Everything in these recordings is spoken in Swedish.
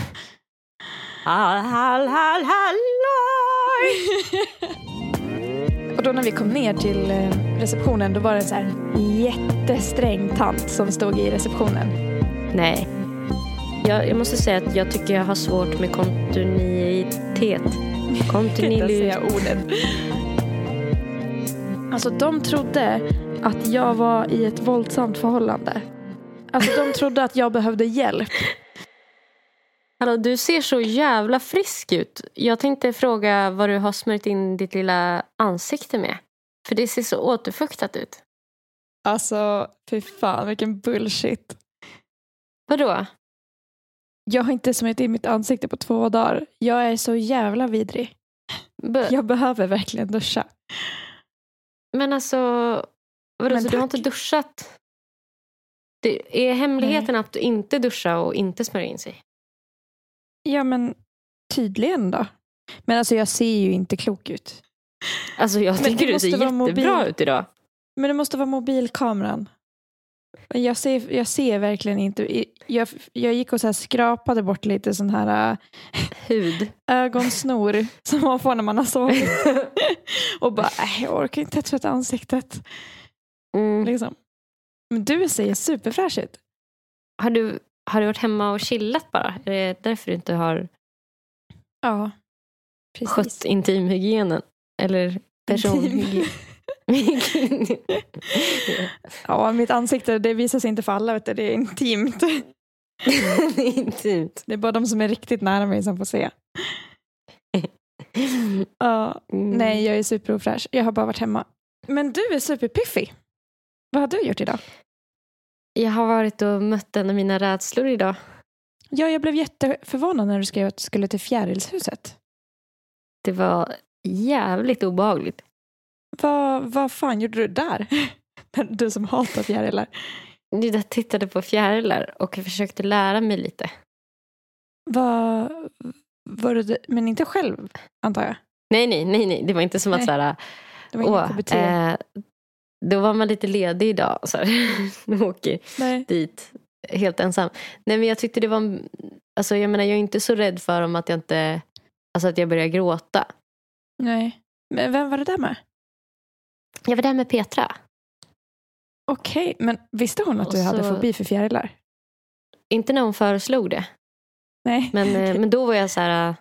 Hall, hall, hall, halloj. Och då när vi kom ner till eh, receptionen då var det en så här jättesträng tant som stod i receptionen. Nej, jag, jag måste säga att jag tycker jag har svårt med kontinuitet. Kontinuitet. ordet. Alltså de trodde att jag var i ett våldsamt förhållande. Alltså de trodde att jag behövde hjälp. Hallå, du ser så jävla frisk ut. Jag tänkte fråga vad du har smörjt in ditt lilla ansikte med. För det ser så återfuktat ut. Alltså fy fan vilken bullshit. Vadå? Jag har inte smörjt in mitt ansikte på två dagar. Jag är så jävla vidrig. B- Jag behöver verkligen duscha. Men alltså, vadå, Men så du har inte duschat? Det är hemligheten att du inte duscha och inte smörja in sig? Ja men tydligen då. Men alltså jag ser ju inte klok ut. Alltså jag Men tycker du ser jättebra mobil. ut idag. Men det måste vara mobilkameran. Jag ser, jag ser verkligen inte. Jag, jag gick och så här skrapade bort lite sån här äh, Hud. ögonsnor som man får när man har sovit. och bara, äh, jag orkar inte tvätta ansiktet. Mm. Liksom. Men du ser superfräsch ut. Har, du, har du varit hemma och chillat bara? Är det därför du inte har Ja, skött precis. intimhygienen? Eller personhygien? Ja, mitt ansikte det visar sig inte för alla. Vet du. Det är intimt. Intimt. Det är bara de som är riktigt nära mig som får se. Ja, Mm. nej, jag är superofräsch. Jag har bara varit hemma. Men du är superpiffig. Vad har du gjort idag? Jag har varit och mött en av mina rädslor idag. Ja, jag blev jätteförvånad när du skrev att du skulle till Fjärilshuset. Det var jävligt obehagligt. Vad, vad fan gjorde du där? Du som hatar fjärilar. Jag tittade på fjärilar och försökte lära mig lite. Vad, var du, men inte själv, antar jag? Nej, nej, nej, nej. Det var inte som att Nej. så här, Det var åh, eh, då var man lite ledig idag. Så här. åker Nej. dit helt ensam. Nej, men jag tyckte det var, alltså jag menar jag är inte så rädd för om att jag inte, alltså att jag börjar gråta. Nej. Men vem var det där med? Jag var där med Petra. Okej, men visste hon att du hade så- fobi för fjärilar? Inte när hon föreslog det. Nej. Men, eh, men då var jag så här,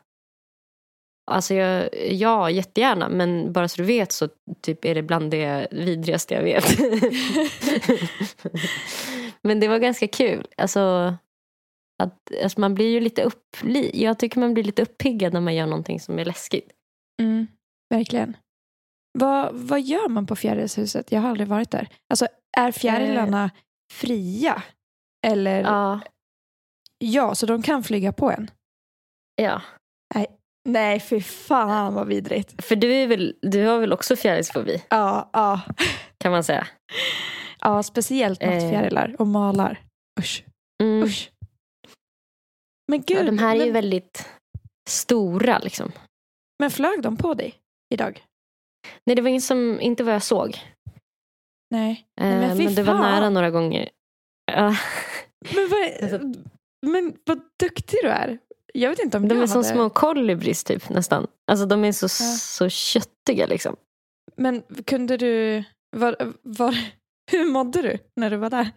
alltså jag, ja jättegärna, men bara så du vet så typ är det bland det vidrigaste jag vet. men det var ganska kul. Alltså, att, alltså man blir ju lite uppli, jag tycker man blir lite uppiggad när man gör någonting som är läskigt. Mm, verkligen. Vad, vad gör man på Fjärilshuset? Jag har aldrig varit där. Alltså, är fjärilarna fria? Eller ja. Ja, så de kan flyga på en? ja. Nej, fy fan vad vidrigt. För du, är väl, du har väl också fjärilsfobi Ja, ja. kan man säga. ja speciellt Eh. nattfjärilar och malar. Usch, Mm. usch. Men gud, Ja, de här är ju men, väldigt stora liksom. men flög de på dig idag? Nej, det var ingen som, inte vad jag såg. Nej. Eh, Nej, men, fy det var nära några gånger. Ja, Men vad, men vad duktig du är. Jag vet inte om de jag är som hade... små kolibris typ nästan. Alltså de är så, Ja. så köttiga liksom. Men kunde du... Var, var, hur mådde du när du var där?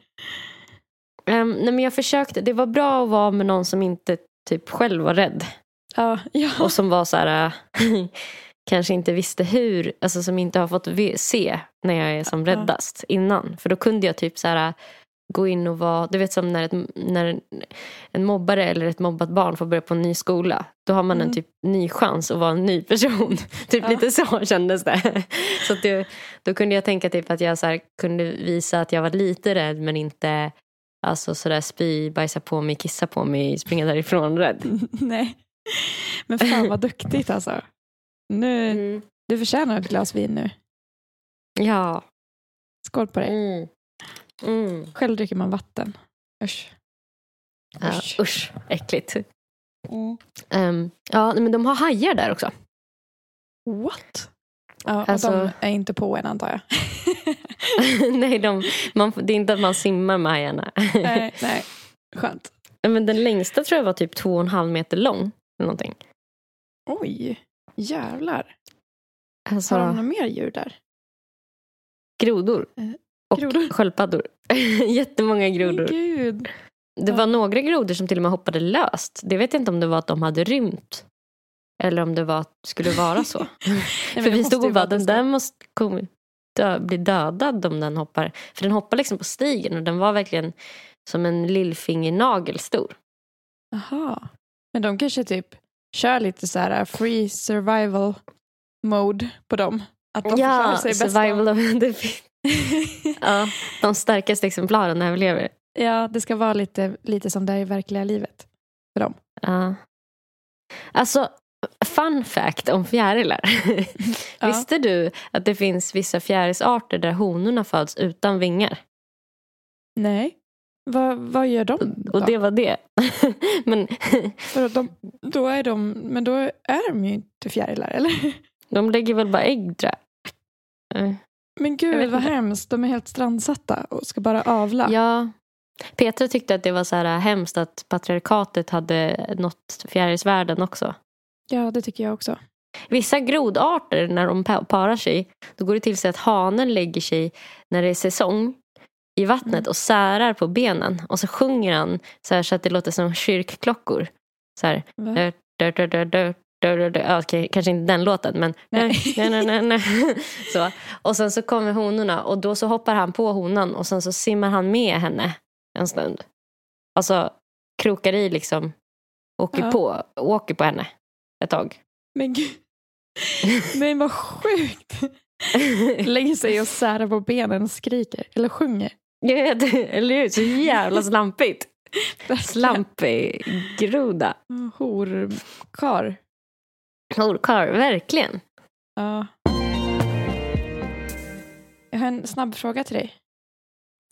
Um, nej, men jag försökte, det var bra att vara med någon som inte typ själv var rädd. Ja, ja. Och som var så här, äh, kanske inte visste hur, alltså som inte har fått se när jag är som räddast innan. För då kunde jag typ så här äh, gå in och vara, du vet som när, ett, när en mobbare eller ett mobbat barn får börja på en ny skola. Då har man Mm. en typ ny chans att vara en ny person. typ Ja. lite så kändes det. så det, då kunde jag tänka typ att jag så här kunde visa att jag var lite rädd men inte Alltså sådär spy, bajsa på mig, kissa på mig, springa därifrån rädd. Nej. Men fan vad duktigt alltså. Nu, Mm. Du förtjänar ett glas vin nu. Ja. Skål på dig. Mm. Mm. Själv dricker man vatten. Usch. Ja, Usch. usch, äckligt. Ehm, ja, men de har hajar där också. What? Ja, och Alltså- de är inte på en antar jag. nej, de, man, det är inte att man simmar med hajarna. nej, nej. Skönt. men den längsta tror jag var typ två och en halv meter lång. Eller någonting. Oj, jävlar. Alltså, Har de några mer djur där? grodor. Och grodor? sköldpaddor. Jättemånga grodor. Gud. Det var några grodor som till och med hoppade löst. Det vet jag inte om det var att de hade rymt. Eller om det var att det skulle vara så. Nej, För vi stod och bara, den där måste kom, dö, bli dödad om den hoppar. För den hoppar liksom på stigen och den var verkligen som en lillfingernagel stor. Jaha. Men de kanske typ kör lite så här uh, free survival mode på dem. Att de ja, sig bäst survival of the. Ja, De starkaste exemplaren överlever. Ja, det ska vara lite, lite som det är i verkliga livet. Ja. Alltså, fun fact om fjärilar. Ja. Visste du att det finns vissa fjärilsarter där honorna föds utan vingar? Nej. Vad, vad gör de Och då? det var det. Men För de, då är de, men då är de ju inte fjärilar, eller? de lägger väl bara ägg tror jag. Men gud vad inte. hemskt, de är helt strandsatta och ska bara avla. Ja. Petra tyckte att det var så här hemskt att patriarkatet hade nått fjärilsvärlden också. ja, det tycker jag också. Vissa grodarter när de pa- parar sig då går det till sig att hanen lägger sig när det är säsong i vattnet Mm. och särar på benen och så sjunger han så, här, så att det låter som kyrkklockor. Så här. Va? Dö, dö, Ja, kanske inte den låten men Nej. nej, nej, nej, nej. så. Och sen så kommer honorna och då så hoppar han på honan och sen så simmar han med henne en stund. Alltså krokar i liksom åker Ja. på, åker på henne ett tag. Men gud. Men vad sjukt. Lägger sig och särar på benen och skriker. Eller sjunger. Eller hur? Så jävla slampigt. Slampig groda. Horkar. Horkarl, verkligen. Ja. Jag har en snabb fråga till dig.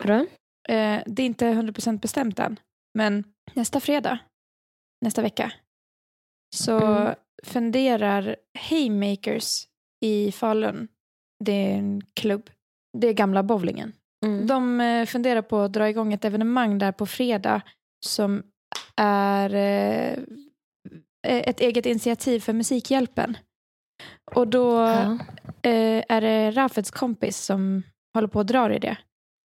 Vadå? Eh, det är inte 100% bestämt än. Men nästa fredag, nästa vecka, så Mm. funderar Haymakers i Falun, det är en klubb, det är gamla bowlingen. Mm. De eh, funderar på att dra igång ett evenemang där på fredag som är eh, ett eget initiativ för Musikhjälpen. Och då Ja. eh, är det Rafets kompis som håller på att dra i det.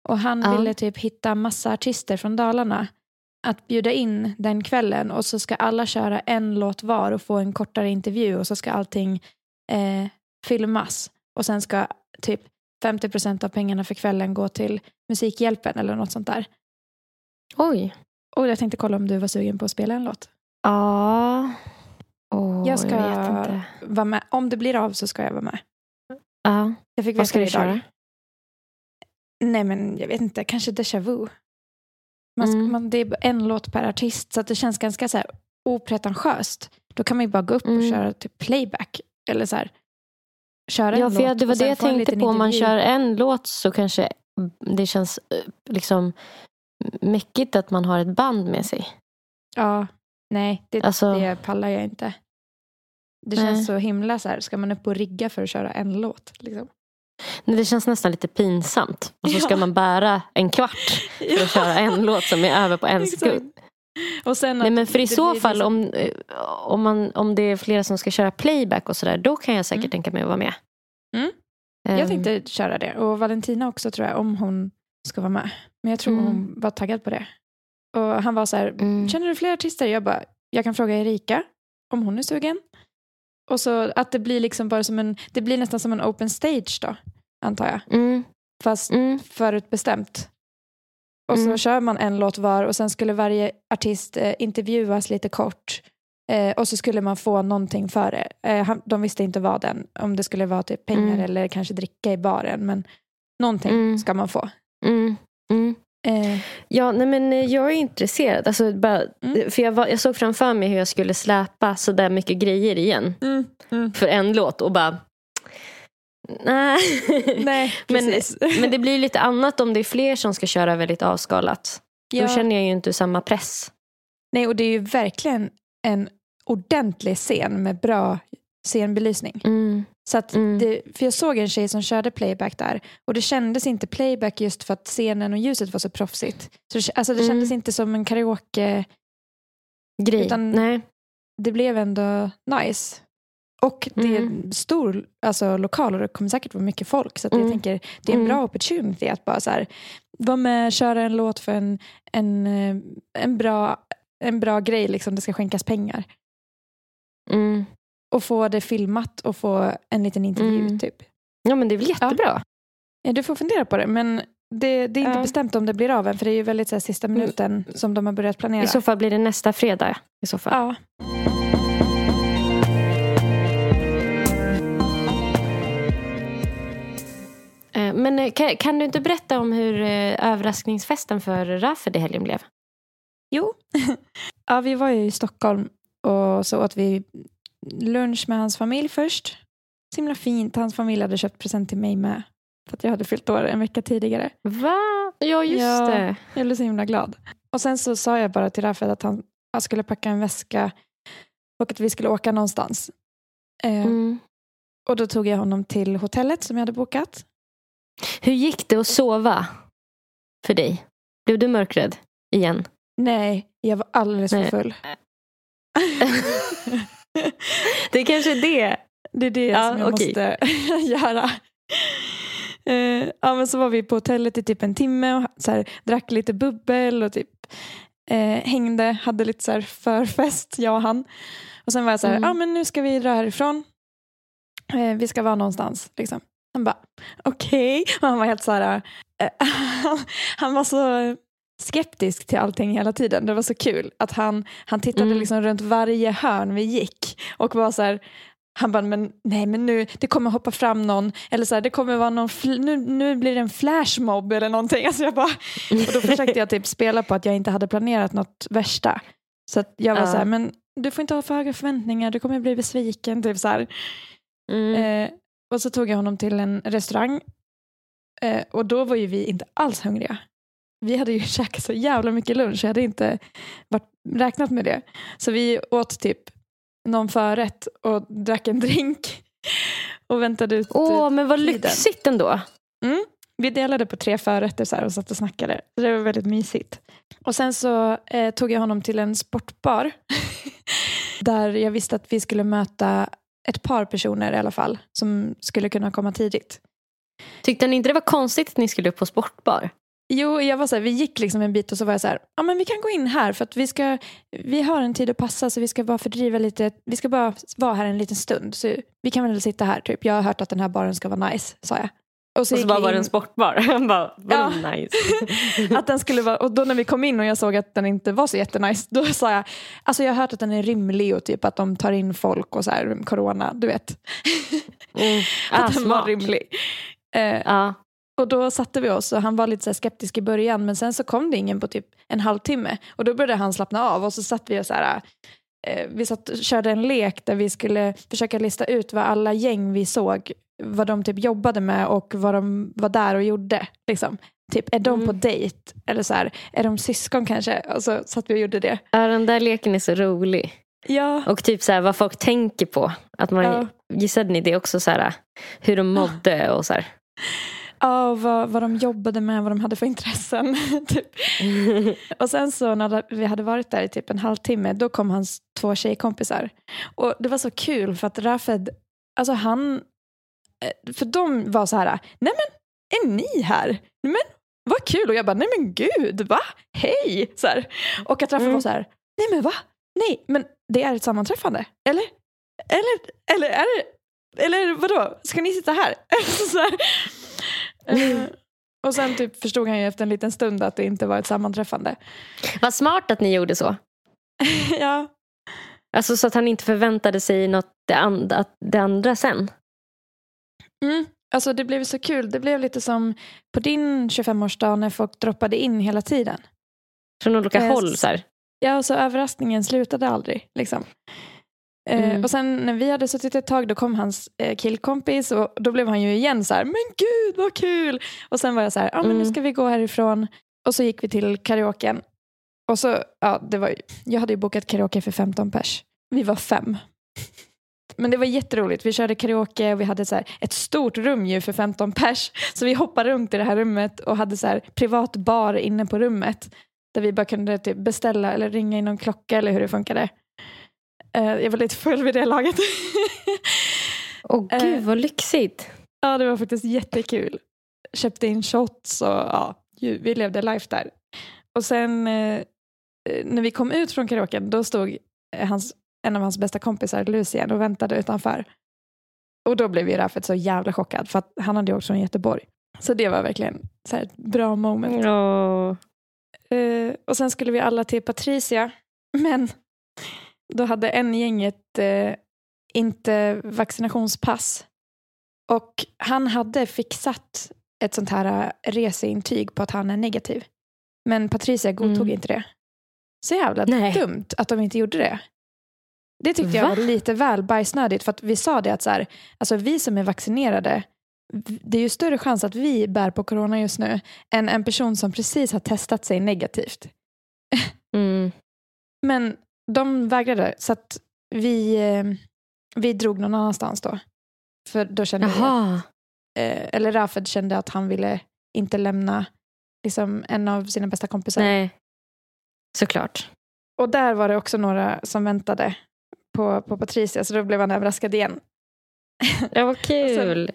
Och han Ja. ville typ hitta massa artister från Dalarna att bjuda in den kvällen och så ska alla köra en låt var och få en kortare intervju och så ska allting eh, filmas och sen ska typ 50% av pengarna för kvällen gå till Musikhjälpen eller något sånt där. Oj. Och jag tänkte kolla om du var sugen på att spela en låt. Ja. Åh, jag ska jag vet inte. vara med. Om det blir av så ska jag vara med. Ja. Jag fick Vad ska du idag. köra? Nej men jag vet inte, kanske déjà vu. Man, Mm. man, det är en låt per artist så att det känns ganska så här opretentiöst. Då kan man ju bara gå upp och Mm. köra typ playback. Eller så här, köra Ja, en för låt jag, det var och det jag tänkte på. Om man kör en låt så kanske det känns eh, liksom mäckigt att man har ett band med sig. Ja, nej det, Alltså- det pallar jag inte. Det Nej. känns så himla så här, ska man upp och rigga för att köra en låt? Liksom. Men Det känns nästan lite pinsamt. Och så ska Ja. man bära en kvart för att köra en låt som är över på en sekund. Och sen Nej men för i så fall liksom- om, eh, om, man, om det är flera som ska köra playback och sådär då kan jag säkert Mm. tänka mig att vara med. Mm. Ehm, Jag tänkte köra det. Och Valentina också tror jag, om hon ska vara med. Men jag tror Mm. hon var taggad på det. Och han var så här, Mm. känner du fler artister? Jag bara, jag kan fråga Erika om hon är sugen. Och så att det blir liksom bara som en, det blir nästan som en open stage då, antar jag. Mm, Fast mm, förutbestämt. Och så Mm. kör man en låt var och sen skulle varje artist eh, intervjuas lite kort. Eh, och så skulle man få någonting för det. Eh, han, de visste inte vad den, om det skulle vara typ pengar Mm. eller kanske dricka i baren. Men någonting Mm. ska man få. Mm, mm. Eh, Ja, nej men eh, jag är intresserad. Alltså, bara, Mm. för jag, var, jag såg framför mig hur jag skulle släpa så där mycket grejer igen för en låt och bara... Nej. Nej, men, precis. men det blir lite annat om det är fler som ska köra väldigt avskalat. ja. Då känner jag ju inte samma press. Nej, och det är ju verkligen en ordentlig scen med bra scenbelysning. Mm. Så att Mm. det, för jag såg en tjej som körde playback där och det kändes inte playback just för att scenen och ljuset var så proffsigt. Så det, alltså det Mm. kändes inte som en karaoke, Grej. Utan- Nej. det blev ändå nice. Och det är en stor alltså, lokal och det kommer säkert vara mycket folk. Så att jag Mm. tänker det är en Mm. bra opportunity att bara så här, vara med, köra en låt för en, en, eh, en, bra, en bra grej. Liksom. Det ska skänkas pengar. Mm. Och få det filmat och få en liten intervju Mm. typ. Ja men det är väl jättebra. Ja, du får fundera på det. Men det, det är inte Ja. bestämt om det blir av än. För det är ju väldigt så här, sista minuten som de har börjat planera. I så fall blir det nästa fredag. I så fall. ja. Eh, Men eh, kan, kan du inte berätta om hur eh, överraskningsfesten för Rafed i helgen blev? Jo. ja, vi var ju i Stockholm och så åt vi lunch med hans familj först. Så himla fint. Hans familj hade köpt present till mig med. För att jag hade fyllt år en vecka tidigare. Va? Ja just Ja. det. Jag blev så himla glad. Och sen så sa jag bara till Rafed att han, han skulle packa en väska och att vi skulle åka någonstans. Eh, Mm. Och då tog jag honom till hotellet som jag hade bokat. Hur gick det att sova för dig? Blev du mörkrädd igen? Nej, jag var alldeles för full. Det kanske är det. Det är det Ja, som jag okej. måste göra. Eh, ja, men så var vi på hotellet i typ en timme och så här, drack lite bubbel och typ eh, hängde, hade lite så här förfest, jag och han. Och sen var jag så här, Mm. ja men nu ska vi dra härifrån. Eh, vi ska vara någonstans. Liksom. Han bara, okej. Och han var helt så här, han var så skeptisk till allting hela tiden. Det var så kul att han, han tittade Mm. liksom runt varje hörn vi gick och var så här, han bara, men nej men nu, det kommer hoppa fram någon, eller så här, det kommer vara någon, nu, nu blir det en flashmob eller någonting. Alltså jag bara, och då försökte jag typ spela på att jag inte hade planerat något värsta. Så jag var Ja. så här, men du får inte ha för höga förväntningar, du kommer bli besviken. Typ så här. Mm. Eh, och så tog jag honom till en restaurang. Eh, och då var ju vi inte alls hungriga. Vi hade ju käkat så jävla mycket lunch, jag hade inte varit, räknat med det. Så vi åt typ någon förrätt och drack en drink. Och väntade ut. Åh, men vad tiden. lyxigt ändå. Vi delade på tre förrätter så och satt och snackade. Så det var väldigt mysigt. Och sen så eh, tog jag honom till en sportbar. där jag visste att vi skulle möta ett par personer i alla fall. Som skulle kunna komma tidigt. Tyckte ni inte det var konstigt att ni skulle upp på sportbar? Jo, jag var så här, vi gick liksom en bit och så var jag så här, ja men vi kan gå in här för att vi ska, vi har en tid att passa så vi ska bara fördriva lite, vi ska bara vara här en liten stund så vi kan väl sitta här typ. Jag har hört att den här baren ska vara nice, sa jag. Och så, Och så bara var det en sportbar. Bara, Ja. nice? att den skulle vara, och då när vi kom in och jag såg att den inte var så jättenice, då sa jag, alltså jag har hört att den är rymlig och typ att de tar in folk och så här, corona, du vet. Mm. Ah, att den var smart. rymlig. Eh, Ja. Och då satte vi oss och han var lite så skeptisk i början men sen så kom det ingen på typ en halvtimme och då började han slappna av och så satt vi och så här, eh, vi satt körde en lek där vi skulle försöka lista ut vad alla gäng vi såg, vad de typ jobbade med och vad de var där och gjorde. Liksom. Typ, är de Mm. på dejt? Eller så här, är de syskon kanske? Och så satt vi och gjorde det. ja, den där leken är så rolig. Ja. Och typ så här, vad folk tänker på. Att man, Ja. Gissade ni det också? Så här, hur de mådde och så här. Ja, vad, vad de jobbade med, vad de hade för intressen. typ. Och sen så när vi hade varit där i typ en halvtimme, då kom hans två tjejkompisar. Och det var så kul för att Rafed, alltså han, eh, för de var så här, nej men är ni här? Men vad kul. Och jag bara, nej men gud, va? Hej! Så här. Och att Rafed Mm. var så här, nej men va? Nej, men det är ett sammanträffande. Eller? Eller, eller är det, eller vadå? Ska ni sitta här? så här. Eh, och sen typ förstod han ju efter en liten stund att det inte var ett sammanträffande. Vad smart att ni gjorde så. ja, Alltså så att han inte förväntade sig något det, and- att det andra sen. mm. Alltså det blev så kul. Det blev lite som på din 25-årsdag när folk droppade in hela tiden. Från olika Eh, håll så här. Ja, så överraskningen slutade aldrig. Liksom. Eh, Mm. och sen när vi hade suttit ett tag då kom hans eh, killkompis och då blev han ju igen så här, men gud vad kul. Och sen var jag så här, ja men nu Mm. ska vi gå härifrån. Och så gick vi till karaoken. Och så, ja det var ju, jag hade ju bokat karaoke för 15 pers. Vi var fem. Men det var jätteroligt. Vi körde karaoke och vi hade så här ett stort rum ju för 15 pers. Så vi hoppade runt i det här rummet och hade så här privat bar inne på rummet. Där vi bara kunde typ beställa eller ringa in någon klocka eller hur det funkade. Eh, jag var lite full vid det laget. Åh Eh. gud vad lyxigt. ja, det var faktiskt jättekul. Köpte in shots och ja, vi levde life där. Och sen eh, när vi kom ut från karaoken då stod hans, en av hans bästa kompisar, Lucien, och väntade utanför. Och då blev ju Raffet så jävla chockad för att han hade ju åkt från Göteborg. Så det var verkligen så ett bra moment. Åh. Eh, och sen skulle vi alla till Patricia. Men då hade en gänget eh, inte vaccinationspass. Och han hade fixat ett sånt här eh, reseintyg på att han är negativ. Men Patricia godtog Mm. inte det. Så jävla Nej. dumt att de inte gjorde det. Det tyckte jag Va? var lite väl bajsnödigt. För att vi sa det att så här, alltså vi som är vaccinerade, det är ju större chans att vi bär på corona just nu än en person som precis har testat sig negativt. Mm. Men de vägrade så att vi, eh, vi drog någon annanstans då. För då kände vi, Jaha. eh, eller Rafed kände att han ville inte lämna liksom, en av sina bästa kompisar. Nej. Såklart. Och där var det också några som väntade på, på Patricia så då blev han överraskad igen. Ja, vad kul.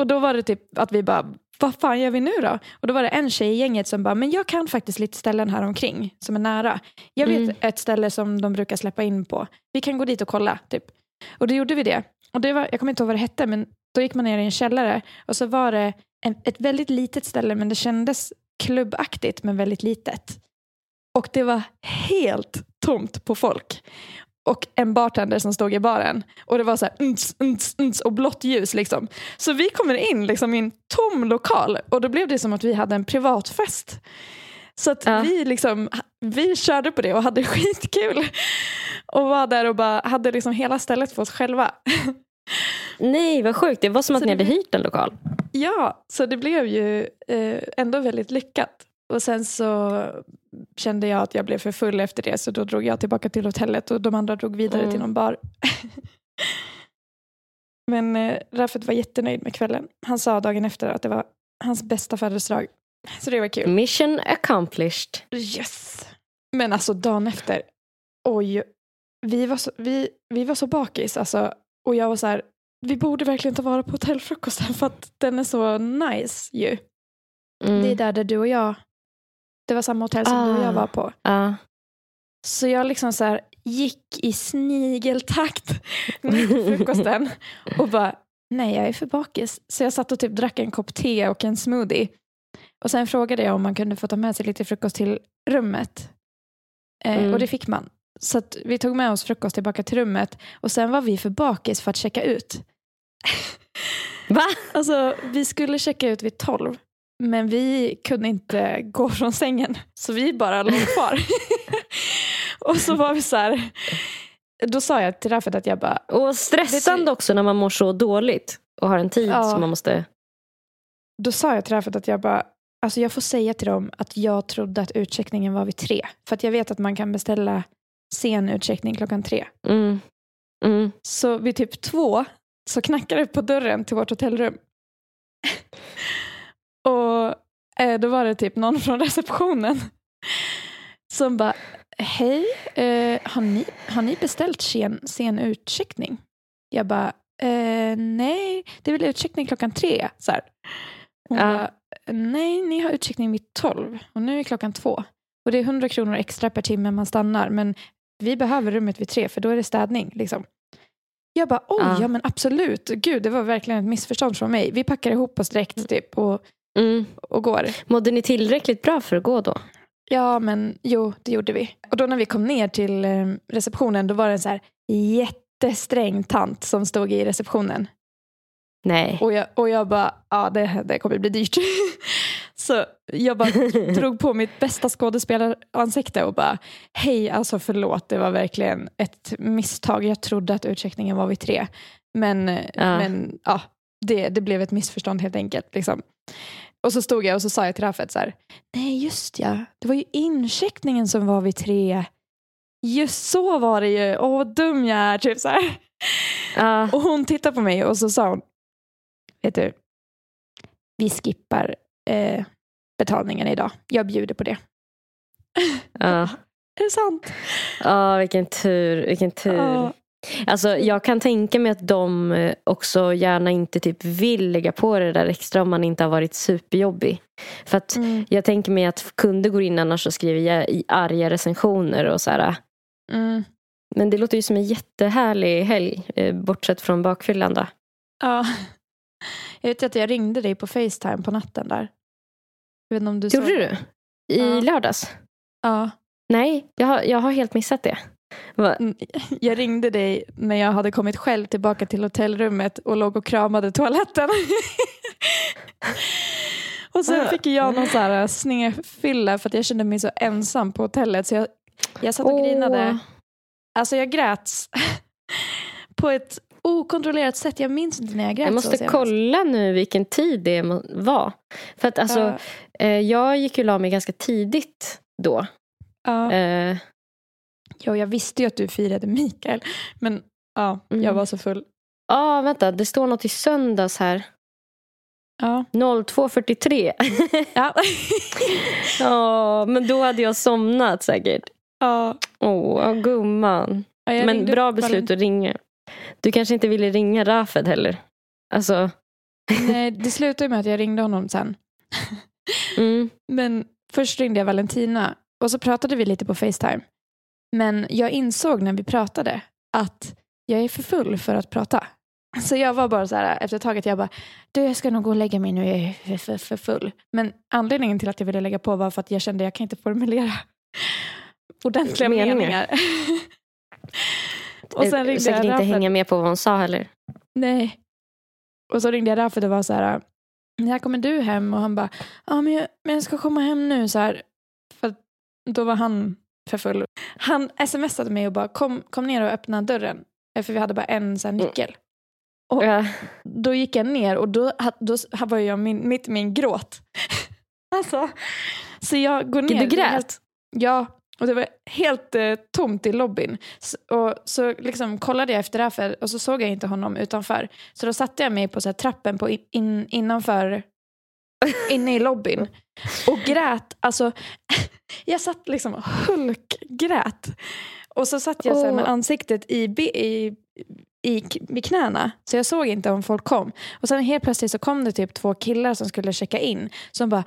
Och då var det typ att vi bara, vad fan gör vi nu då? Och då var det en tjej i gänget som bara, men jag kan faktiskt lite ställen här omkring som är nära. Jag vet Mm. ett ställe som de brukar släppa in på. Vi kan gå dit och kolla. Typ. Och då gjorde vi det. Och det var, jag kommer inte ihåg vad det hette, men då gick man ner i en källare och så var det en, ett väldigt litet ställe, men det kändes klubbaktigt, men väldigt litet. Och det var helt tomt på folk. Och en bartender som stod i baren. Och det var så här unts, unts, unts, och blått ljus. Liksom. Så vi kommer in liksom, i en tom lokal och då blev det som att vi hade en privatfest. Så att Ja. vi, liksom, vi körde på det och hade skitkul. Och var där och bara hade liksom hela stället för oss själva. Nej, vad sjukt. Det var som att Så ni det hade hyrt en lokal. Ja, så det blev ju eh, ändå väldigt lyckat. Och sen så kände jag att jag blev för full efter det så då drog jag tillbaka till hotellet och de andra drog vidare Mm. till någon bar. Men eh, Rafet var jättenöjd med kvällen. Han sa dagen efter att det var hans bästa födelsedag. Så det var kul. Mission accomplished. Yes! Men alltså dagen efter, oj, vi var så, vi, vi var så bakis alltså. Och jag var så här, vi borde verkligen ta vara på hotellfrukosten för att den är så nice ju. Mm. Det är där, där du och jag, det var samma hotell som du och jag Ah. var på. Ja. Så jag liksom så här gick i snigeltakt till frukosten och bara, nej jag är för bakis. Så jag satt och typ drack en kopp te och en smoothie. Och sen frågade jag om man kunde få ta med sig lite frukost till rummet. Eh, Mm. Och det fick man. Så vi tog med oss frukost tillbaka till rummet och sen var vi för bakis för att checka ut. Va? Alltså vi skulle checka ut vid tolv. Men vi kunde inte gå från sängen. Så vi bara låg kvar. och så var vi så här. Då sa jag till Raffet att jag bara. Och stressande också när man mår så dåligt och har en tid Ja. som man måste... Då sa jag till Raffet att jag bara. Alltså jag får säga till dem att jag trodde att utcheckningen var vid tre. För att jag vet att man kan beställa sen utcheckning klockan tre. Mm. Mm. Så vid typ två så knackade det på dörren till vårt hotellrum. Och eh, då var det typ någon från receptionen som bara, hej, eh, har, ni, har ni beställt sen, sen utcheckning? Jag bara, eh, nej, det är väl utcheckning klockan tre. Så här. Hon Ja. bara, nej, ni har utcheckning vid tolv och nu är klockan två. Och det är 100 kronor extra per timme man stannar, men vi behöver rummet vid tre för då är det städning. Liksom. Jag bara, oj, Ja. ja men absolut. Gud, det var verkligen ett missförstånd från mig. Vi packar ihop oss direkt typ, och, Mm. och går. Mådde ni tillräckligt bra för att gå då? Ja, men jo, det gjorde vi. Och då när vi kom ner till eh, receptionen, då var det en så här jättesträng tant som stod i receptionen. Nej. Och jag, och jag bara, ja det, det kommer bli dyrt. Så jag bara drog på mitt bästa skådespelaransikte och bara, hej alltså förlåt, det var verkligen ett misstag. Jag trodde att utcheckningen var vid tre. Men Ja. men ja, det, det blev ett missförstånd helt enkelt. Liksom. Och så stod jag och så sa jag till Raffet så här, nej just ja, det var ju incheckningen som var vid tre. Just så var det ju, åh vad dum jag är. Typ så här. Ja. Och hon tittade på mig och så sa hon, vet du, vi skippar eh, betalningen idag. Jag bjuder på det. Ja. Är det sant? Ja, vilken tur. Vilken tur. Alltså, jag kan tänka mig att de eh, också gärna inte typ vill lägga på det där extra om man inte har varit superjobbig. För att Mm, jag tänker mig att kunder går in annars och skriver i arga recensioner och så här. mm, Men det låter ju som en jättehärlig helg, eh, bortsett från bakfyllan då. ja. Jag vet att jag ringde dig på Facetime på natten där. Jag vet inte om du Gjorde såg du? I Ja. lördags? Ja. Nej, jag har, jag har helt missat det. Mm, Jag ringde dig när jag hade kommit själv tillbaka till hotellrummet och låg och kramade toaletten. och sen fick jag någon så här snedfylla för att jag kände mig så ensam på hotellet. Så jag, jag satt och Åh. grinade. Alltså jag grät på ett okontrollerat sätt. Jag minns inte när jag grät Jag så måste senast. kolla nu vilken tid det var. För att alltså, eh, jag gick ju och la mig ganska tidigt då. ja. Eh, Jo, jag visste ju att du firade Mikael. Men ja, Mm. jag var så full. ah, vänta, det står något i söndags här. Ja. 02.43. Ja. Ja, men då hade jag somnat säkert. ja. Åh, gumman. Ja, Men bra beslut att ringa. Du kanske inte ville ringa Rafed heller? Alltså, Nej, det slutade med att jag ringde honom sen. mm, Men först ringde jag Valentina och så pratade vi lite på Facetime. Men jag insåg när vi pratade att jag är för full för att prata. Så jag var bara så här efter ett tag att jag bara, du jag ska nog gå och lägga mig nu, jag är för, för, för full. Men anledningen till att jag ville lägga på var för att jag kände att jag kan inte formulera ordentliga Meningar. meningar. och sen eh, ringde säkert jag inte hänga med på vad hon sa heller. Nej. Och så ringde jag Raffet och var så här, när kommer du hem? Och han bara, ja men jag, men jag ska komma hem nu så här. För då var han för full. Han smsade mig och bara, kom, kom ner och öppna dörren. Eh, För vi hade bara en så här, nyckel. Och- Ja, Då gick jag ner och då, då var jag min, mitt i min gråt. alltså, så jag går ner. du Det grät? helt- Ja, och det var helt eh, tomt i lobbyn. Så, och så liksom kollade jag efter Rafael och så såg jag inte honom utanför. Så då satte jag mig på så här, trappen på in, innanför, inne i lobbyn och grät. Alltså, jag satt liksom och hulkgrät. Och så satt jag så här, med ansiktet i, i, i, vid knäna. Så jag såg inte om folk kom. Och sen helt plötsligt så kom det typ två killar som skulle checka in. Som bara,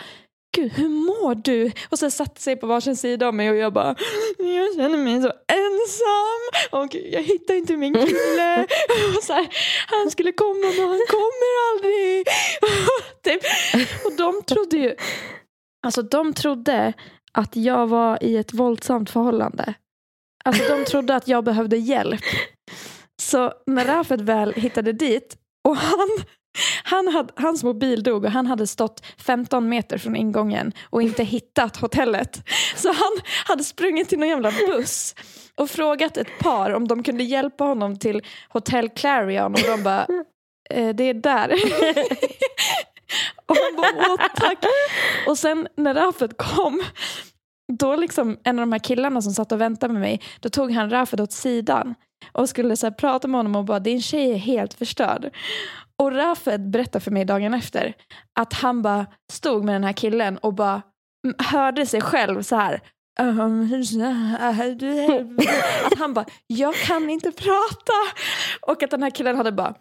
gud hur mår du? Och så satte sig på varsin sida av mig och jag bara, jag känner mig så ensam. Och jag hittar inte min kille. och så här, han skulle komma men han kommer aldrig. typ. Och de trodde ju, alltså de trodde att jag var i ett våldsamt förhållande. Alltså de trodde att jag behövde hjälp. Så när Rafet väl hittade dit och han, han hade, hans mobil dog och han hade stått 15 meter från ingången och inte hittat hotellet. Så han hade sprungit till någon jävla buss och frågat ett par om de kunde hjälpa honom till Hotel Clarion och de bara, eh, det är där. och han bara, åh tack. Och sen när Rafet kom då liksom en av de här killarna som satt och väntade med mig, då tog han Rafet åt sidan och skulle så här prata med honom och bara din tjej är helt förstörd. Och Rafed berättade för mig dagen efter att han bara stod med den här killen och bara hörde sig själv så här. Att han bara, jag kan inte prata. Och att den här killen hade bara,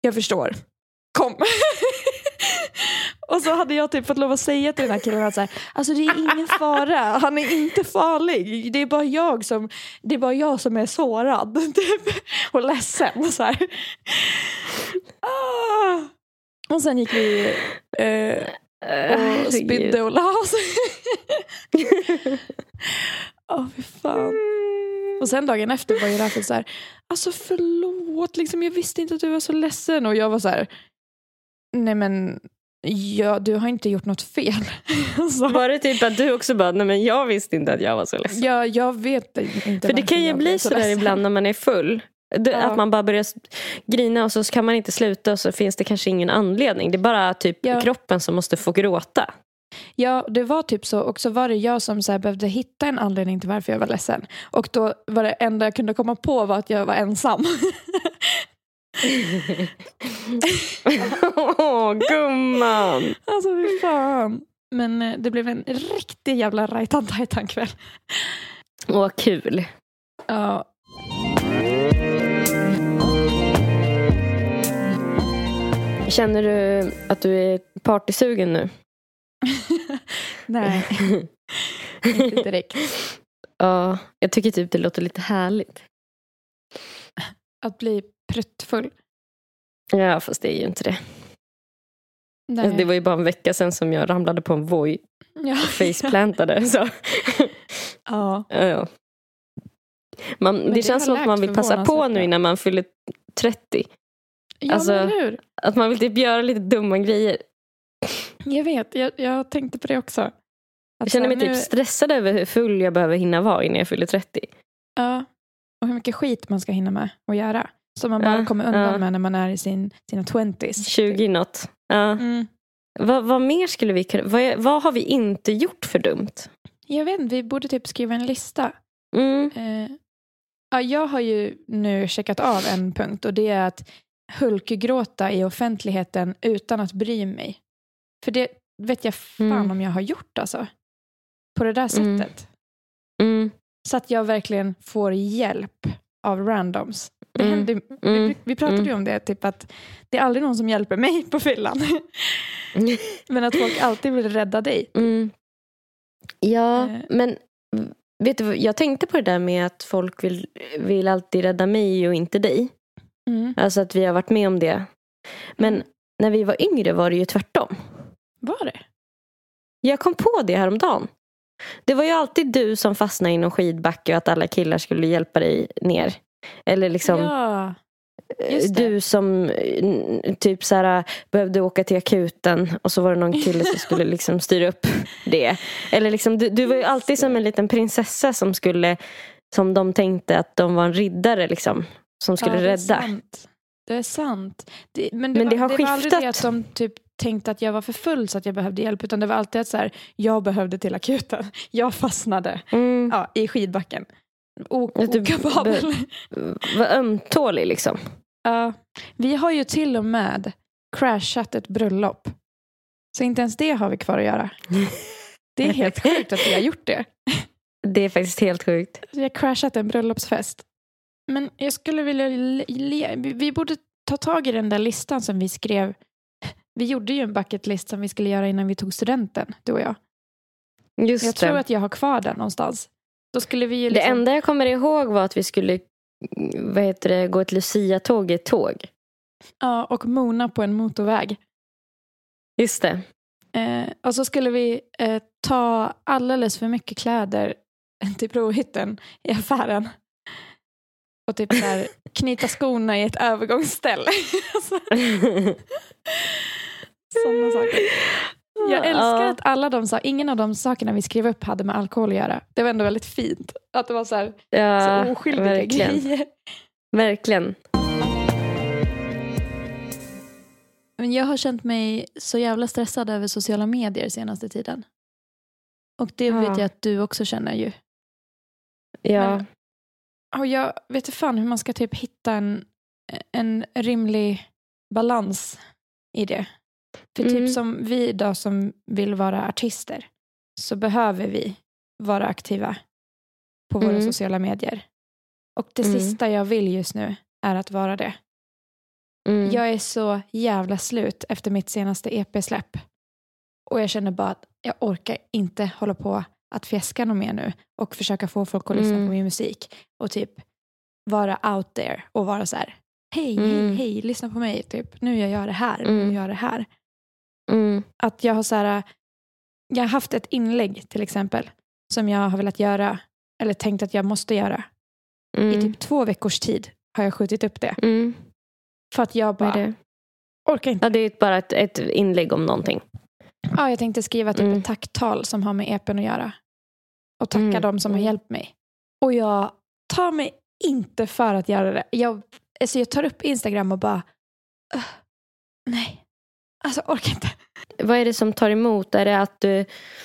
jag förstår, kom. Och så hade jag typ fått lov att säga till den här killen att så här, alltså det är ingen fara, han är inte farlig. Det är bara jag som, det är, bara jag som är sårad typ, och ledsen. Så här. Ah. Och sen gick vi eh, och spydde och la oss. Åh fy fan. Och sen dagen efter var ju Raffel så här, alltså förlåt, liksom, jag visste inte att du var så ledsen. Och jag var så här, Nej men, ja, du har inte gjort något fel. alltså, Var det typ att du också bara, nej men jag visste inte att jag var så ledsen. ja, jag vet inte För det kan ju bli sådär ledsen. ibland när man är full. Det- Ja. Att man bara börjar grina och så kan man inte sluta och så finns det kanske ingen anledning. Det är bara typ Ja. kroppen som måste få gråta. Ja, det var typ så. Och så var det jag som så behövde hitta en anledning till varför jag var ledsen. Och då var det enda jag kunde komma på var att jag var ensam. Åh, gumman! alltså fy fan. Men eh, det blev en riktig jävla rajtan tajtan kväll. Åh, kul. Ja, Känner du att du är partysugen nu? nej, inte direkt. Ja, jag tycker typ det låter lite härligt. Att bli pruttfull. Ja, fast det är ju inte det. Nej. Alltså, det var ju bara en vecka sedan som jag ramlade på en voj ja. och faceplantade. Så. ja. Ja. Man, det, det känns som att man vill passa på nu innan man fyller 30. ja Alltså- men hur? Att man vill typ göra lite dumma grejer. Jag vet, jag, jag tänkte på det också. Att Jag känner mig så här, typ stressad över hur full jag behöver hinna vara innan jag fyller 30. Ja, och hur mycket skit man ska hinna med att göra. Som man bara kommer undan med när man är i sin, sina twenties. 20 något. Ja. Mm. Vad, vad mer skulle vi kunna... Vad, vad har vi inte gjort för dumt? Jag vet inte, vi borde typ skriva en lista. Mm. Eh, ja, jag har ju nu checkat av en punkt och det är att hulkgråta i offentligheten utan att bry mig. För det vet jag fan Mm. om jag har gjort alltså. På det där Mm. sättet. Mm. Så att jag verkligen får hjälp av randoms. Det Mm. händer, Mm. vi, vi pratade Mm. ju om det, typ att det är aldrig någon som hjälper mig på fyllan. Men att folk alltid vill rädda dig. Mm. Ja, Eh. men vet du, jag tänkte på det där med att folk vill, vill alltid rädda mig och inte dig. Mm. Alltså att vi har varit med om det. Men när vi var yngre var det ju tvärtom. Var det? Jag kom på det häromdagen. Det var ju alltid du som fastnade i någon skidbacke och att alla killar skulle hjälpa dig ner. Eller liksom Ja, det. du som eh, typ så här, behövde åka till akuten och så var det någon kille som skulle liksom styra upp det. Eller liksom, du, du var ju alltid som en liten prinsessa som skulle som de tänkte att de var en riddare liksom. Som skulle ja, det är rädda. sant. Det är sant. Det, men det, Men det var, har det var aldrig det att de typ tänkte att jag var för full så att jag behövde hjälp. Utan det var alltid att så här, jag behövde till akuten. Jag fastnade Mm. ja, i skidbacken. Okapabel. Var ömtålig liksom. Ja, vi har ju till och med crashat ett bröllop. Så inte ens det har vi kvar att göra. Det är helt sjukt att vi har gjort det. Det är faktiskt helt sjukt. Vi har crashat en bröllopsfest. Men jag skulle vilja... vi- borde ta tag i den där listan som vi skrev. Vi gjorde ju en bucket list som vi skulle göra innan vi tog studenten, du och jag. Just Jag det. tror att jag har kvar den någonstans. Då skulle vi ju Det liksom... enda jag kommer ihåg var att vi skulle vad heter det, gå ett Lucia-tåg i ett tåg. Ja, och mona på en motorväg. Just det. Eh, och så skulle vi eh, ta alldeles för mycket kläder till provhytten i affären. Och typ här, knyta skorna i ett övergångsställe. Alltså, Sådana saker. Jag älskar att alla de sa, ingen av de sakerna vi skrev upp hade med alkohol att göra. Det var ändå väldigt fint. Att det var så, här, Ja, så oskyldiga verkligen. grejer. Verkligen. Men jag har känt mig så jävla stressad över sociala medier senaste tiden. Och det Ja. vet jag att du också känner ju. Ja. Men- Och jag vet inte fan hur man ska typ hitta en, en rimlig balans i det. För Mm. typ som vi idag som vill vara artister så behöver vi vara aktiva på våra Mm. sociala medier. Och det Mm. sista jag vill just nu är att vara det. Mm. Jag är så jävla slut efter mitt senaste EP-släpp. Och jag känner bara att jag orkar inte hålla på att fjäska något mer nu och försöka få folk att lyssna Mm. på min musik och typ vara out there och vara så här hej, Mm. hej, hej, lyssna på mig, typ nu jag gör det här, nu Mm. gör jag det här. Mm. Att jag har så här, jag har haft ett inlägg till exempel som jag har velat göra eller tänkt att jag måste göra. I Mm. typ två veckors tid har jag skjutit upp det. Mm. För att jag bara? Orkar inte. Ja, det är bara ett, ett inlägg om någonting. Ja, jag tänkte skriva typ Mm. ett tacktal som har med EPen att göra. Och tacka Mm, dem som har mm. hjälpt mig. Och jag tar mig inte för att göra det. Jag, alltså jag tar upp Instagram och bara, "Ugh, nej, alltså orkar inte. Vad är det som tar emot? Är det att du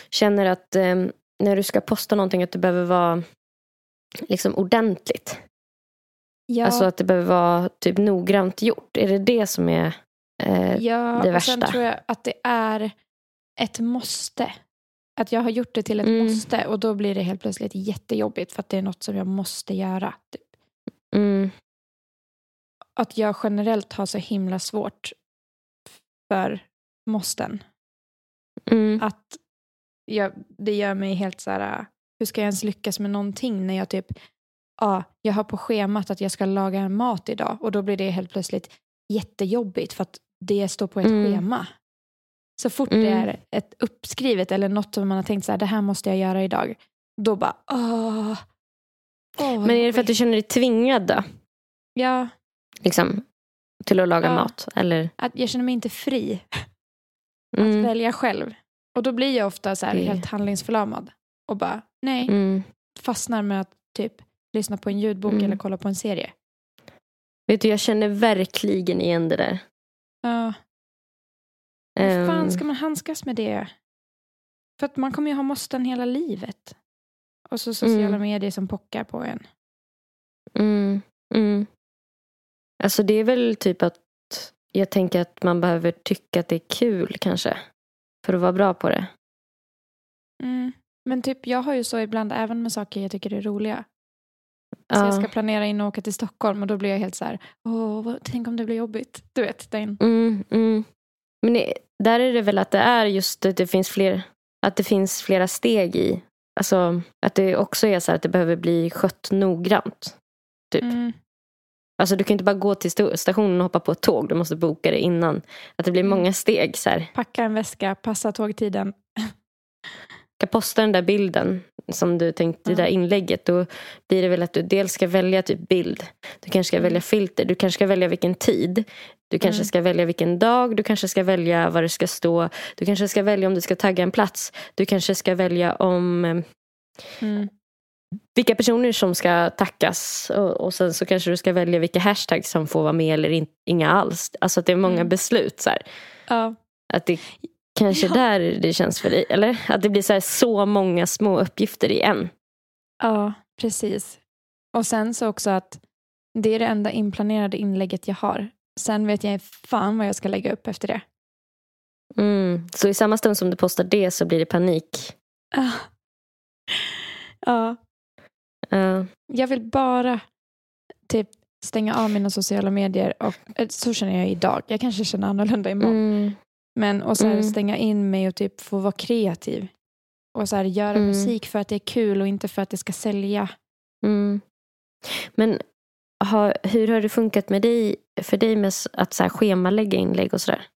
känner att eh, när du ska posta någonting att det behöver vara liksom ordentligt? Ja, Alltså att det behöver vara typ noggrant gjort. Är det det som är... Eh, ja det och sen värsta. tror jag att det är ett måste. Att jag har gjort det till ett Mm. måste och då blir det helt plötsligt jättejobbigt för att det är något som jag måste göra. Typ. mm, Att jag generellt har så himla svårt för måsten. mm, att jag, det gör mig helt så här, hur ska jag ens lyckas med någonting när jag typ, ja, jag har på schemat att jag ska laga mat idag och då blir det helt plötsligt jättejobbigt för att det står på ett Mm. schema. Så fort Mm. det är ett uppskrivet eller något som man har tänkt så här, det här måste jag göra idag, då bara, åh. åh Men är det för att du känner dig tvingad då? Ja, Liksom, till att laga Ja. mat? Eller? att jag känner mig inte fri att Mm, välja själv. Och då blir jag ofta så här Det- helt handlingsförlamad och bara, nej, mm. fastnar med att typ lyssna på en ljudbok Mm. eller kolla på en serie. Vet du, jag känner verkligen igen det där. Ja, hur fan Ehm, ska man handskas med det? För att man kommer ju ha måsten hela livet. Och så sociala Mm. medier som pockar på en. Mm, mm. Alltså det är väl typ att jag tänker att man behöver tycka att det är kul kanske. För att vara bra på det. Mm. Men typ jag har ju så ibland även med saker jag tycker är roliga. Så Ja. jag ska planera in och åka till Stockholm och då blir jag helt så här, åh, vad, tänk om det blir jobbigt. Du vet, den. Mm, mm. Men det, där är det väl att det är just att det finns fler, att det finns flera steg i. Alltså att det också är så här att det behöver bli skött noggrant. Typ. Mm. Alltså du kan inte bara gå till stationen och hoppa på ett tåg. Du måste boka det innan. Att det blir Mm. många steg. Så här. Packa en väska, passa tågtiden. ska posta den där bilden som du tänkte, Ja. det där inlägget. Då blir det väl att du dels ska välja typ bild. Du kanske ska Mm. välja filter. Du kanske ska välja vilken tid. Du kanske Mm. ska välja vilken dag. Du kanske ska välja vad det ska stå. Du kanske ska välja om du ska tagga en plats. Du kanske ska välja om eh, Mm. Vilka personer som ska tackas. Och, och sen så kanske du ska välja vilka hashtags som får vara med eller in, inga alls. Alltså att det är många Mm. beslut. Så. Ja. Att det kanske Ja. där det känns för dig. Eller? Att det blir så, här, så många små uppgifter i en. Ja, precis. Och sen så också att det är det enda inplanerade inlägget jag har. Sen vet jag fan vad jag ska lägga upp efter det. Mm. Så i samma stund som du postar det så blir det panik. Ah. Ja, Ja. jag vill bara typ stänga av mina sociala medier. Och, eh, så känner jag idag. Jag kanske känner annorlunda imorgon. Mm. Men och så här, Mm. stänga in mig och typ få vara kreativ. Och så här, göra Mm. musik för att det är kul och inte för att det ska sälja. Mm. Men har, hur har det funkat med dig, för dig med att så här, schemalägga inlägg och sådär?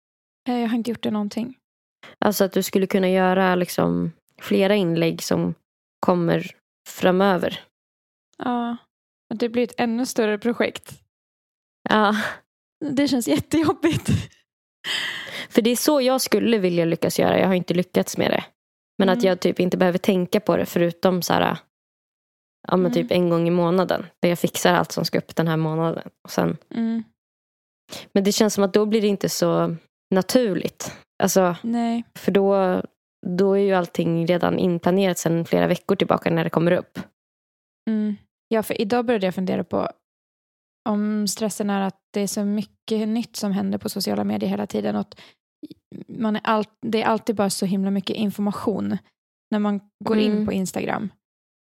Eh, Jag har inte gjort det någonting. Alltså att du skulle kunna göra liksom, flera inlägg som kommer framöver. Ja, och det blir ett ännu större projekt. Ja, Det känns jättejobbigt. för det är så jag skulle vilja lyckas göra. Jag har inte lyckats med det. Men att Mm. jag typ inte behöver tänka på det förutom så här, ja, men Mm. typ en gång i månaden. Där jag fixar allt som ska upp den här månaden. Och sen, Mm. men det känns som att då blir det inte så naturligt. Alltså, Nej. för då, då är ju allting redan inplanerat sedan flera veckor tillbaka när det kommer upp. Mm. Ja, för idag började jag fundera på om stressen är att det är så mycket nytt som händer på sociala medier hela tiden. Och att man är all, det är alltid bara så himla mycket information när man går in Mm. på Instagram.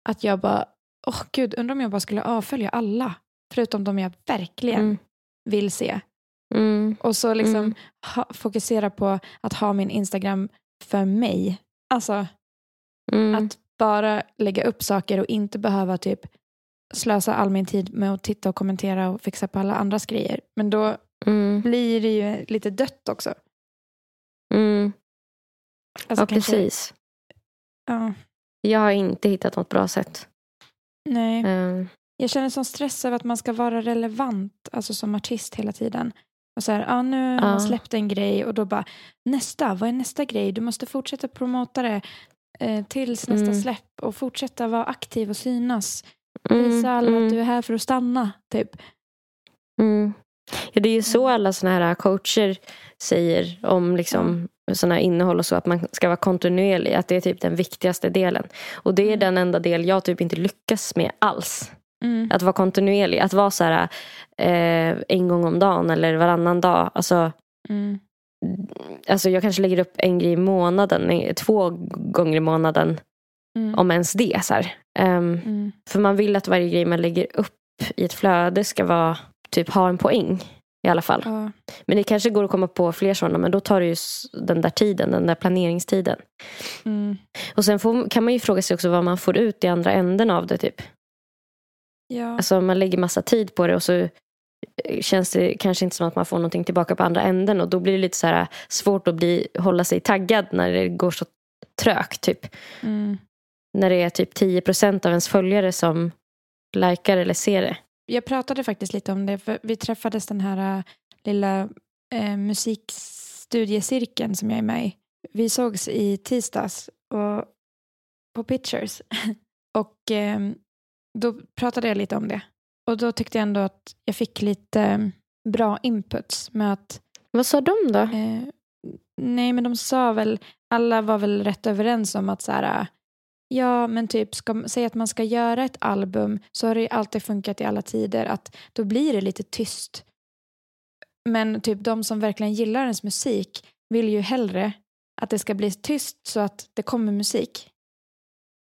Att jag bara, åh gud, undrar om jag bara skulle avfölja alla. Förutom de jag verkligen Mm. vill se. Mm. Och så liksom Mm. ha, fokusera på att ha min Instagram för mig. Alltså Mm. att bara lägga upp saker och inte behöva typ slösa all min tid med att titta och kommentera och fixa på alla andras grejer. Men då Mm. blir det ju lite dött också. Mm. Alltså Ja, kanske- precis. Ja, Jag har inte hittat något bra sätt. nej. Eh, Jag känner sån stress över att man ska vara relevant, alltså som artist hela tiden. Och så här, ah, nu har man släppt en grej och då bara nästa, vad är nästa grej? Du måste fortsätta promota det eh, tills nästa Mm. släpp och fortsätta vara aktiv och synas. Mm, Visa alla mm, att du är här för att stanna, typ. mm. Ja, det är ju så alla såna här coacher säger om liksom här innehåll och så. Att man ska vara kontinuerlig. Att det är typ den viktigaste delen. Och det är Mm. den enda del jag typ inte lyckas med alls. Mm. Att vara kontinuerlig. Att vara så här eh, en gång om dagen eller varannan dag. Alltså, Mm. Alltså jag kanske lägger upp en grej i månaden. Två gånger i månaden. Mm. Om ens det. Så. Ehm, Mm. För man vill att varje grej man lägger upp i ett flöde ska vara typ ha en poäng. I alla fall. Ja. Men det kanske går att komma på fler sådana. Men då tar det ju den där tiden. Den där planeringstiden. Mm. Och sen får, kan man ju fråga sig också vad man får ut i andra änden av det. typ. Ja. Alltså man lägger massa tid på det och så känns det kanske inte som att man får någonting tillbaka på andra änden. Och då blir det lite så här svårt att bli, hålla sig taggad när det går så trögt. Typ. Mm. När det är typ 10% av ens följare som likar eller ser det. Jag pratade faktiskt lite om det, för vi träffades den här äh, lilla äh, musikstudiecirkeln som jag är med i. Vi sågs i tisdags och, på Pictures och ehm, då pratade jag lite om det. Och då tyckte jag ändå att jag fick lite eh, bra inputs med att Vad sa de då? Eh, nej, men de sa väl, alla var väl rätt överens om att så här, ja, men typ, ska, säg att man ska göra ett album så har det ju alltid funkat i alla tider att då blir det lite tyst. Men typ de som verkligen gillar ens musik vill ju hellre att det ska bli tyst så att det kommer musik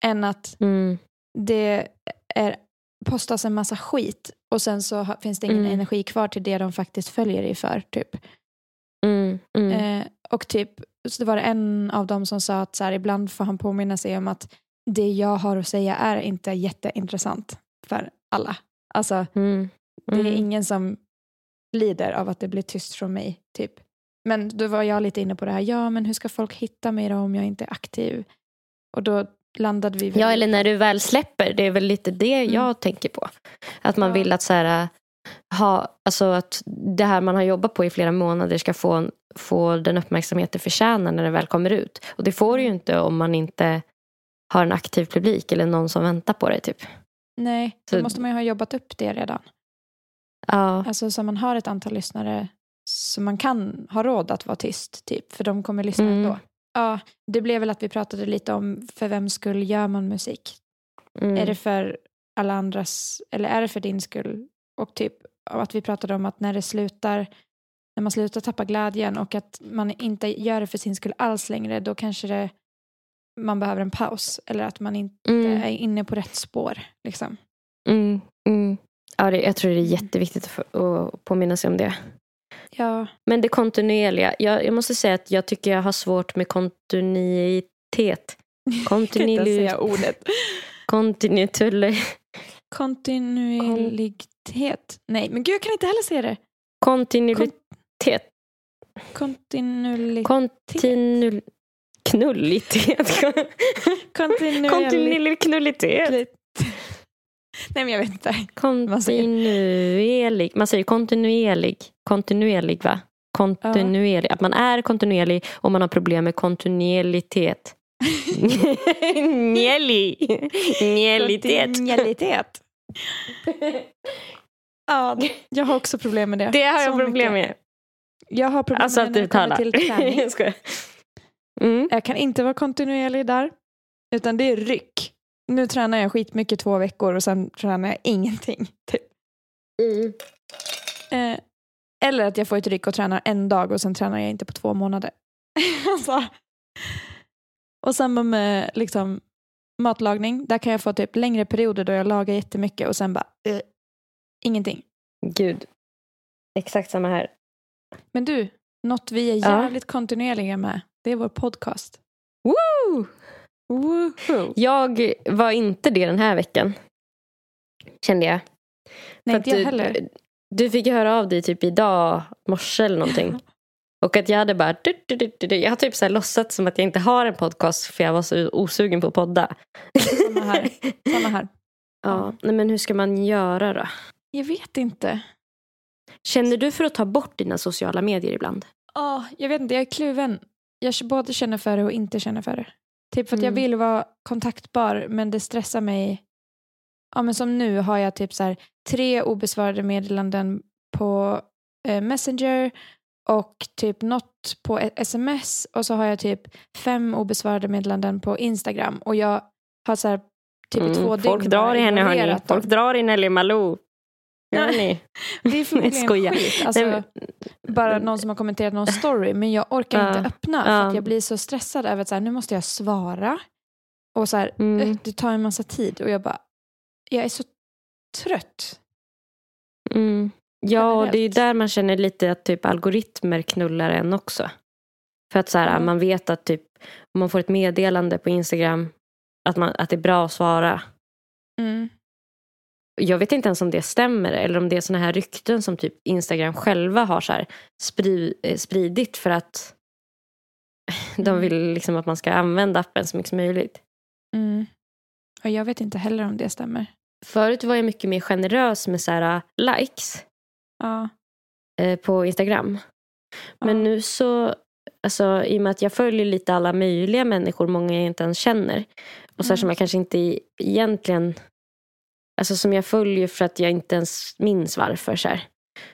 än att Mm. det är, postas en massa skit och sen så finns det ingen Mm. energi kvar till det de faktiskt följer dig för. Typ. Mm. Mm. Eh, och typ, så det var det en av dem som sa att så här, ibland får han påminna sig om att det jag har att säga är inte jätteintressant för alla. Alltså, Mm. det är Mm. ingen som lider av att det blir tyst från mig. typ. Men då var jag lite inne på det här, ja men hur ska folk hitta mig då om jag inte är aktiv? Och då landade vi väl Ja, eller när du väl släpper. Det är väl lite det jag tänker på. Att man Mm. Ja. vill att så här, ha, alltså att det här man har jobbat på i flera månader ska få, få den uppmärksamhet det förtjänar när det väl kommer ut. Och det får du ju inte om man inte har en aktiv publik eller någon som väntar på dig. Typ. Nej, då Så- måste man ju ha jobbat upp det redan. Ja. Alltså så man har ett antal lyssnare så man kan ha råd att vara tyst, typ, för de kommer lyssna Mm. ändå. Ja, det blev väl att vi pratade lite om för vem skull gör man musik? Mm. Är det för alla andras, eller är det för din skull? Och typ att vi pratade om att när det slutar, när man slutar tappa glädjen och att man inte gör det för sin skull alls längre, då kanske det, man behöver en paus. Eller att man inte Mm. är inne på rätt spår. Liksom. Mm. Mm. Ja, det, jag tror det är jätteviktigt att, få- att påminna sig om det. Ja, Men det kontinuerliga. Jag, jag måste säga att jag tycker jag har svårt med kontinuitet. Kontinuitet. ordet. Kontinuitet. Kontinuitet. Nej, men gud jag kan inte heller se det. Kontinuitet. Kontinuitet. Kontinu... Knullitet. Kontinuerligt. Kontinuerlig knullitet. Nej, men jag vet inte. Kontinuerlig. Man säger kontinuerlig. Kontinuerlig va? Kontinuerlig. Att man är kontinuerlig och man har problem med kontinuerlitet. Njäli. Njälitet. Kontinuitet. Ja, jag har också problem med det. Det har jag Så problem mycket. med. Jag har problem Alltså med när det kommer uttala. till träning. Jag. Mm. Jag kan inte vara kontinuerlig där. Utan det är ryck. Nu tränar jag skitmycket två veckor och sen tränar jag ingenting. Typ. Mm. Eh, eller att jag får ett ryck och tränar en dag och sen tränar jag inte på två månader. alltså. Och samma med liksom, matlagning. Där kan jag få typ längre perioder då jag lagar jättemycket och sen bara eh, ingenting. Gud. Exakt samma här. Men du, något vi är Ja. jävligt kontinuerliga med, det är vår podcast. Woo! Woohoo! Jag var inte det den här veckan. Kände jag. Nej, inte jag du, heller. Du fick höra av dig typ idag morse eller någonting. Och att jag hade bara... Du, du, du. Jag har typ så här låtsats som att jag inte har en podcast för jag var så osugen på att podda. Samma här. Samma här. Ja, nej, men hur ska man göra då? Jag vet inte. Känner du för att ta bort dina sociala medier ibland? Ja, jag vet inte, jag är kluven. Jag både känner för det och inte känner för det. Typ för att jag Mm. vill vara kontaktbar men det stressar mig. Ja men som nu har jag typ så här tre obesvarade meddelanden på eh, Messenger och typ något på sms och så har jag typ fem obesvarade meddelanden på Instagram och jag har så här typ i två Mm, Folk dygn drar i henne hörni. Folk drar i Nelly Malou. Gör Nej. ni? Det är förmodligen skit. Alltså, Nej, bara någon som har kommenterat någon story men jag orkar inte öppna för att jag blir så stressad över att så här, nu måste jag svara. Och så här, Mm. eh, det tar en massa tid och jag bara, jag är så trött. Mm. Ja, och det är där man känner lite att typ algoritmer knullar en också. För att så här, Ja. man vet att typ om man får ett meddelande på Instagram att, man, att det är bra att svara. Mm. Jag vet inte ens om det stämmer eller om det är såna här rykten som typ Instagram själva har så här spri, eh, spridit för att de Mm. vill liksom att man ska använda appen så mycket som möjligt. Mm. Och jag vet inte heller om det stämmer. Förut var jag mycket mer generös med så här, likes Ja. eh, på Instagram. Men ja. nu så, alltså, i och med att jag följer lite alla möjliga människor, många jag inte ens känner. Och så här Mm. som jag kanske inte egentligen, alltså som jag följer för att jag inte ens minns varför. Så här.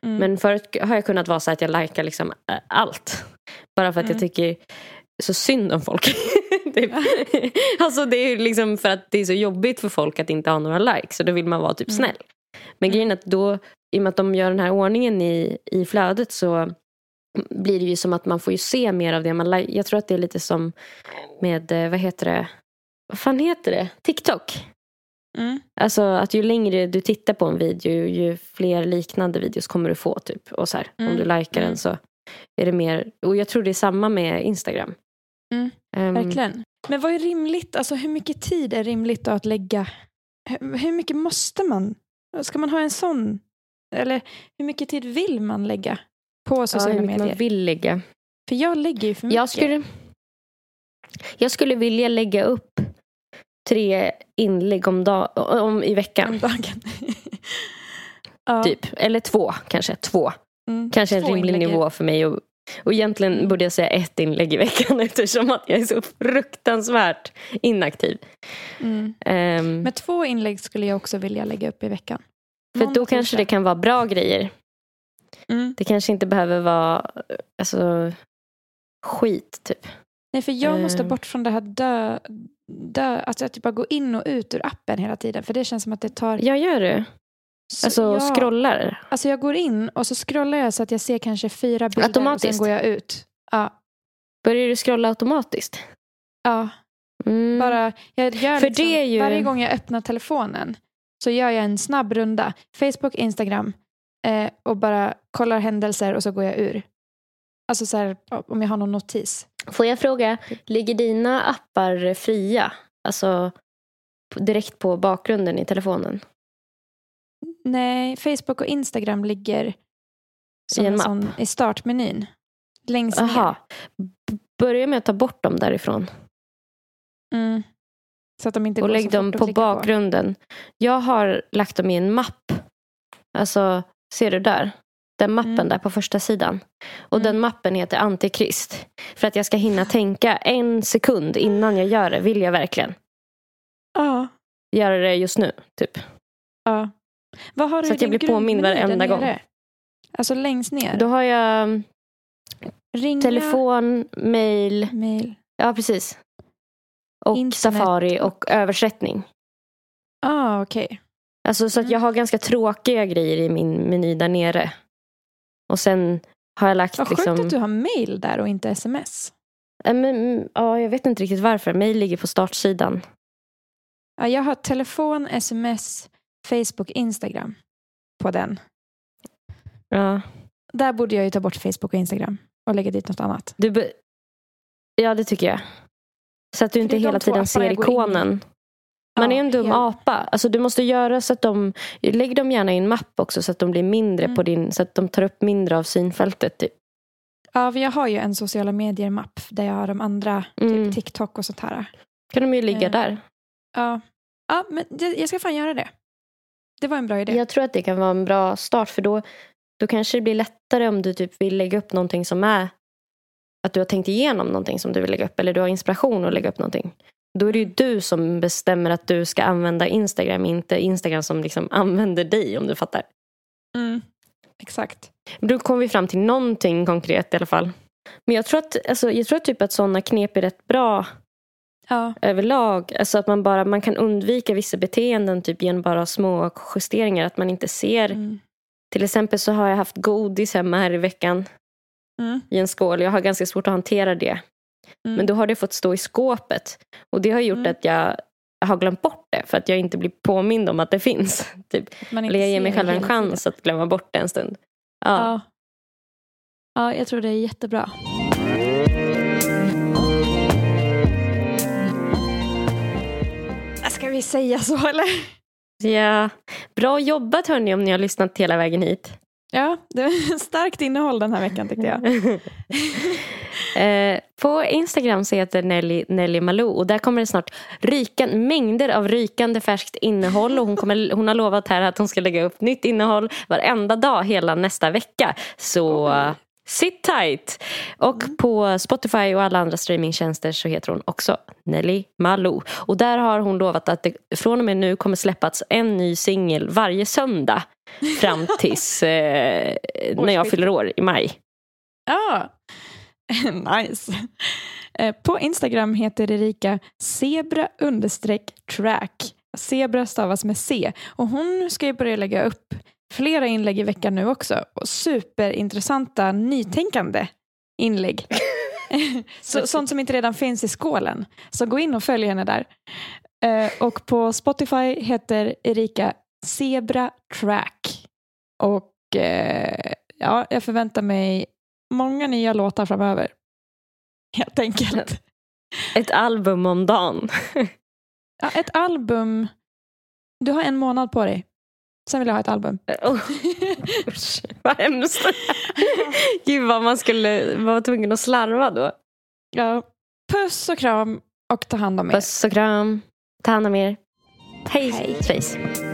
Mm. Men förut har jag kunnat vara så att jag likar liksom allt. Bara för att jag Mm. tycker så synd om folk. typ. Alltså det är liksom för att det är så jobbigt för folk att inte ha några likes. Så då vill man vara typ Mm. snäll. Men Mm. grejen är att då, i och med att de gör den här ordningen i, i flödet så blir det ju som att man får ju se mer av det man like. Jag tror att det är lite som med, eh, vad heter det, vad fan heter det? TikTok. Mm. Alltså att ju längre du tittar på en video ju fler liknande videos kommer du få typ. Och så här, Mm. om du likar Mm. den så är det mer, och jag tror det är samma med Instagram. Mm. Ehm, Verkligen. Men vad är rimligt? Alltså hur mycket tid är rimligt då att lägga? Hur, hur mycket måste man? Ska man ha en sån? Eller hur mycket tid vill man lägga på ja, sociala hur mycket medier? man vill lägga. För jag lägger ju för mycket. Jag skulle, jag skulle vilja lägga upp tre inlägg om, dag, om i veckan. om dagen. ja. Typ. Eller två kanske. Två. Mm. Kanske en Två rimlig inlägg. nivå för mig. Och, och egentligen borde jag säga ett inlägg i veckan eftersom att jag är så fruktansvärt inaktiv. Mm. Ehm, Men två inlägg skulle jag också vilja lägga upp i veckan. för Måndag, då kanske det kan vara bra grejer. Mm. Det kanske inte behöver vara alltså, skit typ. Nej, för jag måste Ehm. bort från det här dö... dö alltså att typ bara gå in och ut ur appen hela tiden. För det känns som att det tar... Jag gör det. så- Alltså ja. scrollar. Alltså jag går in och så scrollar jag så att jag ser kanske fyra bilder. Och Automatiskt. sen går jag ut. Ja. Börjar du scrolla automatiskt? ja. Mm. Bara, jag gör För liksom, det är ju- Varje gång jag öppnar telefonen så gör jag en snabb runda. Facebook, Instagram eh, och bara kollar händelser och så går jag ur. Alltså så här, om jag har någon notis. Får jag fråga, ligger dina appar fria? Alltså på- direkt på bakgrunden i telefonen? Nej, Facebook och Instagram ligger som I en sån, i startmenyn. Längst Aha. ner. Börja med att ta bort dem därifrån. Mm. Så att de inte och går lägg så dem på bakgrunden. Jag har lagt dem i en mapp. Alltså, ser du där? Den mappen Mm. där på första sidan. Och Mm. den mappen heter Antikrist. För att jag ska hinna tänka en sekund innan jag gör det. Vill jag verkligen Ja. göra det just nu? Typ. ja. Vad har du Så att jag blir påmind varenda gång. Alltså längst ner. Då har jag Ringa, telefon, mail. mail. Ja, precis. Och Internet. Safari och översättning. Ah, okej. Alltså, så att Mm. jag har ganska tråkiga grejer i min meny där nere. Och sen har jag lagt Vad sjukt liksom... att du har mail där och inte sms. Men, mm, ja, jag vet inte riktigt varför. Mail ligger på startsidan. Ja, jag har telefon, sms, Facebook, Instagram på den. Ja, Där borde jag ju ta bort Facebook och Instagram och lägga dit något annat. du be- ja det tycker jag. Så att du inte hela tiden ser ikonen. Man är en dum apa. Alltså, du måste göra så att de... Lägg dem gärna i en mapp också så att de blir mindre Mm. på din... Så att de tar upp mindre av synfältet. Typ. Ja, jag har ju en sociala medier-mapp där jag har de andra, Mm. typ TikTok och sånt här. kan de ju ligga Eh, där. Ja, ja men jag jag ska fan göra det. Det var en bra idé. Jag tror att det kan vara en bra start för då Då kanske det blir lättare om du typ vill lägga upp någonting som är att du har tänkt igenom någonting som du vill lägga upp eller du har inspiration att lägga upp någonting. Då är det ju du som bestämmer att du ska använda Instagram, inte Instagram som liksom använder dig om du fattar. Mm. Exakt. Då kommer vi fram till någonting konkret i alla fall. Men jag tror att, alltså, jag tror typ att sådana knep är rätt bra Ja. överlag. Alltså att man, bara, man kan undvika vissa beteenden typ genom bara små justeringar. Att man inte ser. Mm. Till exempel så har jag haft godis hemma här i veckan Mm. i en skål. Jag har ganska svårt att hantera det. Mm. Men då har det fått stå i skåpet. Och det har gjort Mm. att jag har glömt bort det. För att jag inte blir påmind om att det finns. Typ. Eller jag ger mig själv en chans att glömma bort det en stund. Ja. Ja. ja, jag tror det är jättebra. Ska vi säga så eller? ja. Bra jobbat hörni om ni har lyssnat hela vägen hit. Ja, det var starkt innehåll den här veckan tyckte jag. Eh, på Instagram så heter Nelly, Nelly Malou och där kommer det snart rykan, mängder av rykande färskt innehåll och hon, kommer, hon har lovat här att hon ska lägga upp nytt innehåll varenda dag hela nästa vecka. Så Oj. Sit tight! Och på Spotify och alla andra streamingtjänster så heter hon också Nelly Malou. Och där har hon lovat att det från och med nu kommer släppas en ny singel varje söndag fram tills eh, när jag fyller år i maj. Ja, nice. Eh, På Instagram heter Erika zebra understreck track. Zebra stavas med C. Och hon ska ju börja lägga upp flera inlägg i veckan nu också. Och superintressanta, nytänkande inlägg. Så, sånt som inte redan finns i skålen. Så gå in och följ henne där. Eh, Och på Spotify heter Erika Zebra Track. Och eh, ja, jag förväntar mig många nya låtar framöver. Helt enkelt. Ett album om dagen. Ja, ett album. Du har en månad på dig. Sen vill jag ha ett album. Oh, usch, vad hemskt. Gud vad man skulle vara tvungen att slarva då. Ja. Puss och kram och ta hand om er. Puss och kram. Ta hand om er. Hej, Hej. Trace.